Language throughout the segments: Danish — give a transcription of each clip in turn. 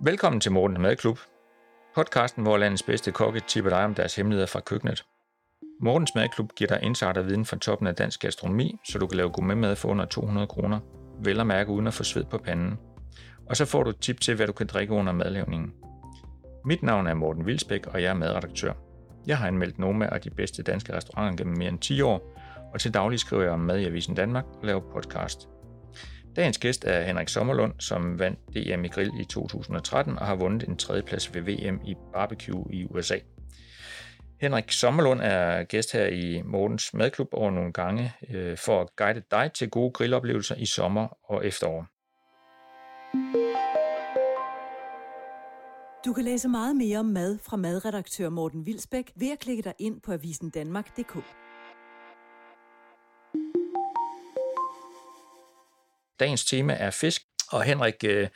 Velkommen til Mortens Madklub, podcasten, hvor landets bedste kokke tipper dig om deres hemmeligheder fra køkkenet. Mortens Madklub giver dig insiderviden fra toppen af dansk gastronomi, så du kan lave gourmetmad for under 200 kroner, vel at mærke uden at få sved på panden. Og så får du et tip til, hvad du kan drikke under madlavningen. Mit navn er Morten Vilsbæk, og jeg er madredaktør. Jeg har anmeldt nogle af de bedste danske restauranter gennem mere end 10 år, og til daglig skriver jeg om mad i Avisen Danmark og laver podcast. Dagens gæst er Henrik Sommerlund, som vandt DM i grill i 2013 og har vundet en tredjeplads ved VM i barbecue i USA. Henrik Sommerlund er gæst her i Mortens Madklub over nogle gange øh, for at guide dig til gode grilloplevelser i sommer og efterår. Du kan læse meget mere om mad fra madredaktør Morten Vilsbæk ved at klikke dig ind på avisendanmark.dk. Dagens tema er fisk, og Henrik, øh,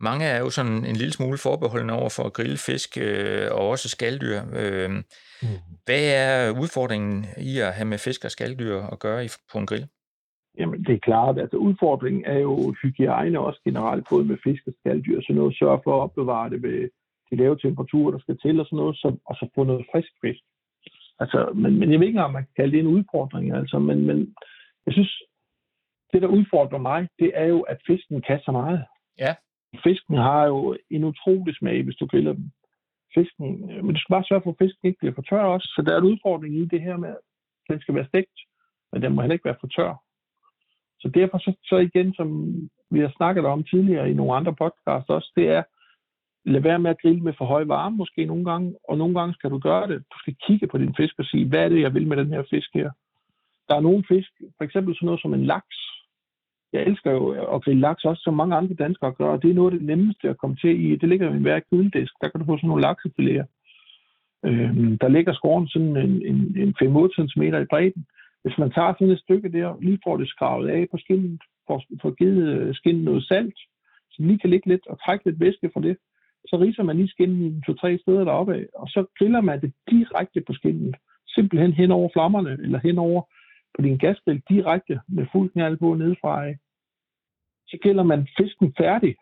mange er jo sådan en lille smule forbeholdende over for at grille fisk øh, og også skalddyr. Øh, mm. Hvad er udfordringen i at have med fisk og skalddyr at gøre på en grill? Jamen, det er klart. Altså, udfordringen er jo hygiejne også generelt, både med fisk og skalddyr. Så noget sørge for at opbevare det ved de lave temperaturer, der skal til, og sådan noget, så, og så få noget frisk fisk. Altså, men, men jeg ved ikke, om man kan kalde det en udfordring, altså, men, men jeg synes, det, der udfordrer mig, det er jo, at fisken kan så meget. Ja. Fisken har jo en utrolig smag, hvis du griller dem. Fisken, men du skal bare sørge for, at fisken ikke bliver for tør også. Så der er en udfordring i det her med, at den skal være stegt, men den må heller ikke være for tør. Så derfor så, så igen, som vi har snakket om tidligere i nogle andre podcasts også, det er, lad være med at grille med for høj varme måske nogle gange, og nogle gange skal du gøre det. Du skal kigge på din fisk og sige, hvad er det, jeg vil med den her fisk her? Der er nogle fisk, for eksempel sådan noget som en laks, jeg elsker jo at grille laks også, som mange andre danskere gør, og det er noget af det nemmeste at komme til i. Det ligger jo i hver køledisk. Der kan du få sådan nogle laksefiléer. Øhm, der ligger skåren sådan en, en, en 5-8 cm i bredden. Hvis man tager sådan et stykke der, lige får det skravet af på skinnet, får, får givet øh, skinnet noget salt, så lige kan ligge lidt og trække lidt væske fra det, så riser man lige skinnet i to-tre steder deroppe af, og så griller man det direkte på skinnet. Simpelthen hen over flammerne, eller hen over på din gasbæl direkte med fuld knald på nedefra af. Så gælder man fisken færdig,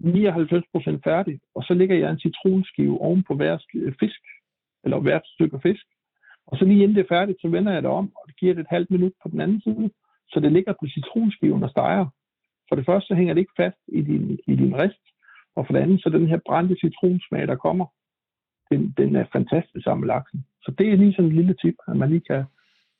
99% færdig, og så lægger jeg en citronskive oven på hver øh, fisk, eller hvert stykke fisk. Og så lige inden det er færdigt, så vender jeg det om, og det giver det et halvt minut på den anden side, så det ligger på citronskiven og steger. For det første, så hænger det ikke fast i din, i din rist, og for det andet, så den her brændte citronsmag, der kommer, den, den er fantastisk sammen med laksen. Så det er lige sådan en lille tip, at man lige kan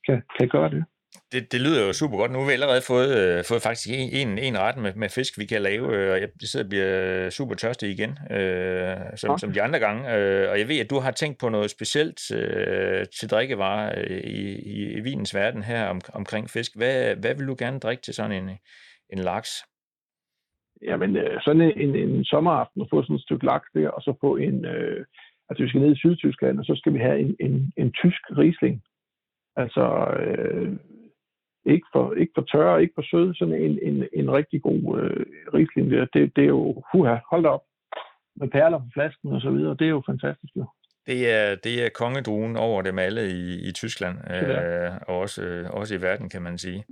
kan, kan gøre det. Det, det lyder jo super godt. Nu har vi allerede fået, øh, fået faktisk en, en, en ret med, med fisk, vi kan lave, øh, og jeg sidder og bliver super tørstig igen, øh, som, okay. som de andre gange. Øh, og jeg ved, at du har tænkt på noget specielt øh, til drikkevarer øh, i, i, i vinens verden her om, omkring fisk. Hvad, hvad vil du gerne drikke til sådan en, en laks? Jamen, øh, sådan en, en sommeraften at få sådan et stykke laks der, og så få en... Øh, altså, vi skal ned i Sydtyskland, og så skal vi have en, en, en tysk risling Altså, øh, ikke, for, ikke for tør, ikke for sød, sådan en, en, en rigtig god øh, risling der. Det, det er jo, huha, hold op, med perler på flasken og så videre. Det er jo fantastisk jo. Det er, det er kongedruen over dem alle i, i Tyskland, øh, og også, øh, også i verden, kan man sige.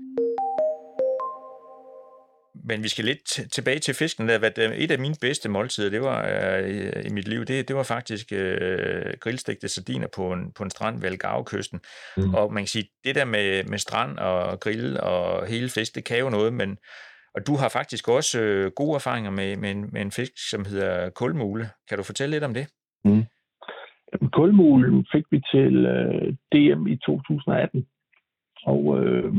Men vi skal lidt tilbage til fisken. Der. Et af mine bedste måltider, det var øh, i mit liv, det, det var faktisk øh, grillstegte sardiner på en, på en strand ved Algarve-kysten. Mm. Og man kan sige, det der med, med strand og grill og hele fisk, det kan jo noget, men og du har faktisk også øh, gode erfaringer med, med, en, med en fisk, som hedder kulmule. Kan du fortælle lidt om det? Mm. Kulmulen fik vi til øh, DM i 2018. Og øh,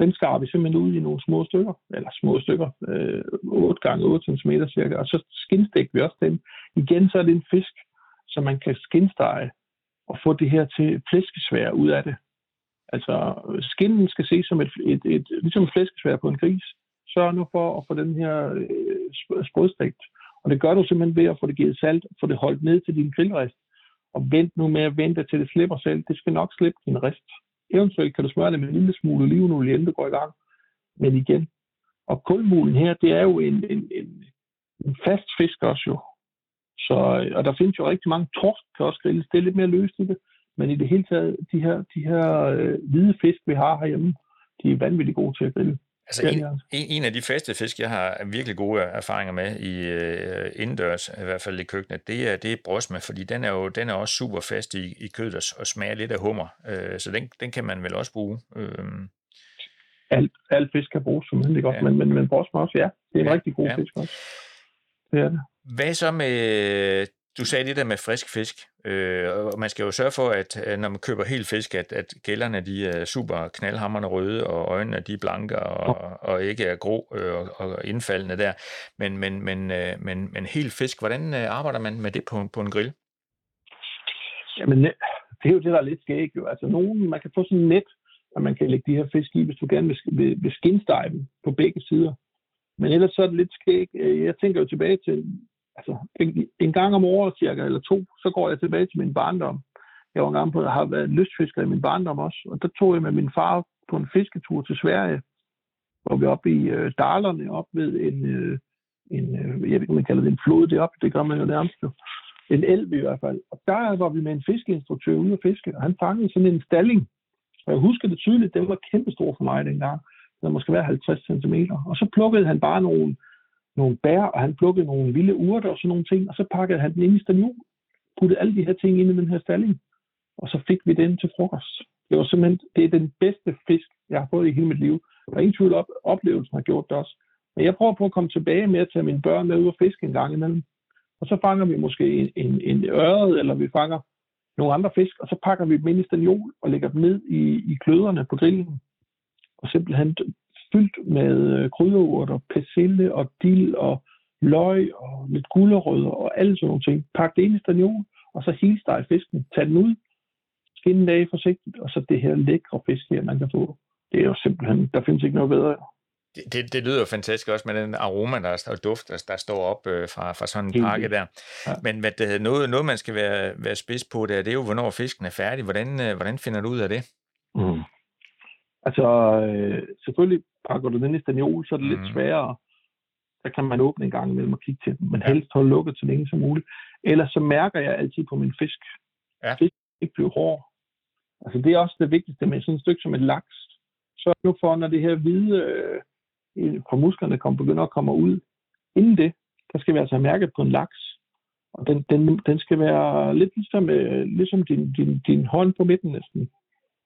den skar vi simpelthen ud i nogle små stykker, eller små stykker, øh, 8 gange 8 cm cirka, og så skinstægte vi også den. Igen så er det en fisk, som man kan skinstege og få det her til flæskesvær ud af det. Altså, skinnen skal ses som et, et, et, ligesom et flæskesvær på en gris. Sørg nu for at få den her øh, sprødstegt. Og det gør du simpelthen ved at få det givet salt, få det holdt ned til din grillrist. Og vent nu med at vente til det slipper selv. Det skal nok slippe din rist. Eventuelt kan du smøre det med en lille smule olivenolie, inden du går i gang. Men igen, og kulmulen her, det er jo en, en, en, en fast fisk også jo. Så, øh, og der findes jo rigtig mange torsk, kan også grilles. Det er lidt mere løst i det. Men i det hele taget, de her, de her øh, hvide fisk, vi har herhjemme, de er vanvittigt gode til at grille. Altså en, en, af de faste fisk, jeg har virkelig gode erfaringer med i uh, indendørs, i hvert fald i køkkenet, det er, det er brosme, fordi den er jo den er også super fast i, i kødet og, og smager lidt af hummer, uh, så den, den kan man vel også bruge. Uh, alt, alt fisk kan bruges som heldig godt, ja. men, men, men brosme også, ja, det er en ja, rigtig god ja. fisk også. Det er det. Hvad så med du sagde det der med frisk fisk, øh, og man skal jo sørge for, at når man køber helt fisk, at, at gælderne de er super knaldhammerne røde, og øjnene de er blanke, og, og ikke er grå øh, og, og indfaldende der. Men, men, men, øh, men, men helt fisk, hvordan øh, arbejder man med det på, på en grill? Jamen, det er jo det, der er lidt skægt. Jo. Altså, nogen, man kan få sådan net, at man kan lægge de her fisk i, hvis du gerne vil, vil, vil skinstege dem på begge sider. Men ellers så er det lidt skægt. Jeg tænker jo tilbage til altså, en, en gang om året cirka, eller to, så går jeg tilbage til min barndom. Jeg var engang på, har været lystfisker i min barndom også, og der tog jeg med min far på en fisketur til Sverige, hvor vi oppe i øh, Dalerne, op ved en, øh, en øh, jeg ved ikke, om man kalder det en flod deroppe, det gør man jo nærmest jo. En elv i hvert fald. Og der var vi med en fiskeinstruktør ude at fiske, og han fangede sådan en stalling. Og jeg husker det tydeligt, den var kæmpestor for mig dengang. Den var måske være 50 cm. Og så plukkede han bare nogle nogle bær, og han plukkede nogle vilde urter og sådan nogle ting, og så pakkede han den ind i staniol, puttede alle de her ting ind i den her stalling, og så fik vi den til frokost. Det var simpelthen, det er den bedste fisk, jeg har fået i hele mit liv. Der er ingen tvivl op, oplevelsen har gjort det også. Men jeg prøver på at komme tilbage med at tage mine børn med ud og fiske en gang imellem. Og så fanger vi måske en, en, en øret, eller vi fanger nogle andre fisk, og så pakker vi dem ind i staniol og lægger dem ned i, i kløderne på grillen. Og simpelthen fyldt med øh, krydderurter, persille og dild og løg og lidt gulerødder og alle sådan nogle ting. Pak det ind i staniol, og så helsteg fisken. Tag den ud, skinne den af forsigtigt, og så det her lækre fisk her, man kan få. Det er jo simpelthen, der findes ikke noget bedre. Det, det, det lyder jo fantastisk også med den aroma, der er, og duft, der, der står op øh, fra, fra sådan en pakke der. Ja. Men hvad det, noget, noget, man skal være, være spids på, det er, det er jo, hvornår fisken er færdig. Hvordan, øh, hvordan finder du ud af det? Mm. Altså, øh, selvfølgelig pakker du den i staniol, så er det mm. lidt sværere. Der kan man åbne en gang imellem og kigge til den, men helst holde lukket så længe som muligt. Ellers så mærker jeg altid på min fisk. Ja. Fisk ikke bliver hård. Altså, det er også det vigtigste med sådan et stykke som et laks. Så nu for, når det her hvide øh, fra musklerne kommer, begynder at komme ud, inden det, der skal vi altså have mærket på en laks. Og den, den, den skal være lidt ligesom, øh, ligesom din, din, din hånd på midten næsten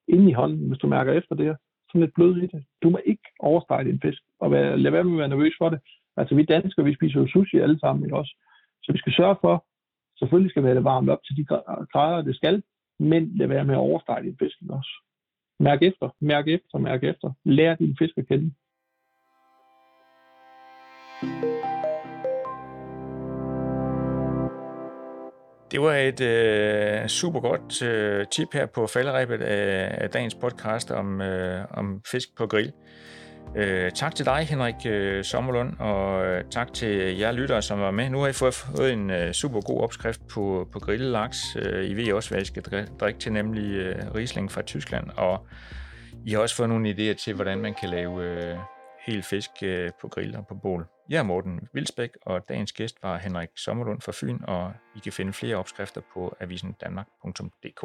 inde i hånden, hvis du mærker efter det. Sådan lidt blød i det. Du må ikke overstege din fisk, og være, lad være med at være nervøs for det. Altså vi danskere, vi spiser jo sushi alle sammen, ikke også? Så vi skal sørge for, selvfølgelig skal vi have det varmt op til de grader, det skal, men lad være med at overstrege din fisk også. Mærk efter, mærk efter, mærk efter. Lær din fisk at kende. Det var et øh, super godt øh, tip her på falderæbet af, af dagens podcast om, øh, om fisk på grill. Øh, tak til dig, Henrik øh, Sommerlund, og øh, tak til jer lyttere, som var med. Nu har I fået, fået en øh, super god opskrift på, på grillet laks. Øh, I ved også, hvad I skal drikke til, nemlig øh, Riesling fra Tyskland, og I har også fået nogle idéer til, hvordan man kan lave øh, hel fisk øh, på grill og på bål. Jeg er Morten Vilsbæk, og dagens gæst var Henrik Sommerlund fra Fyn, og I kan finde flere opskrifter på avisendanmark.dk.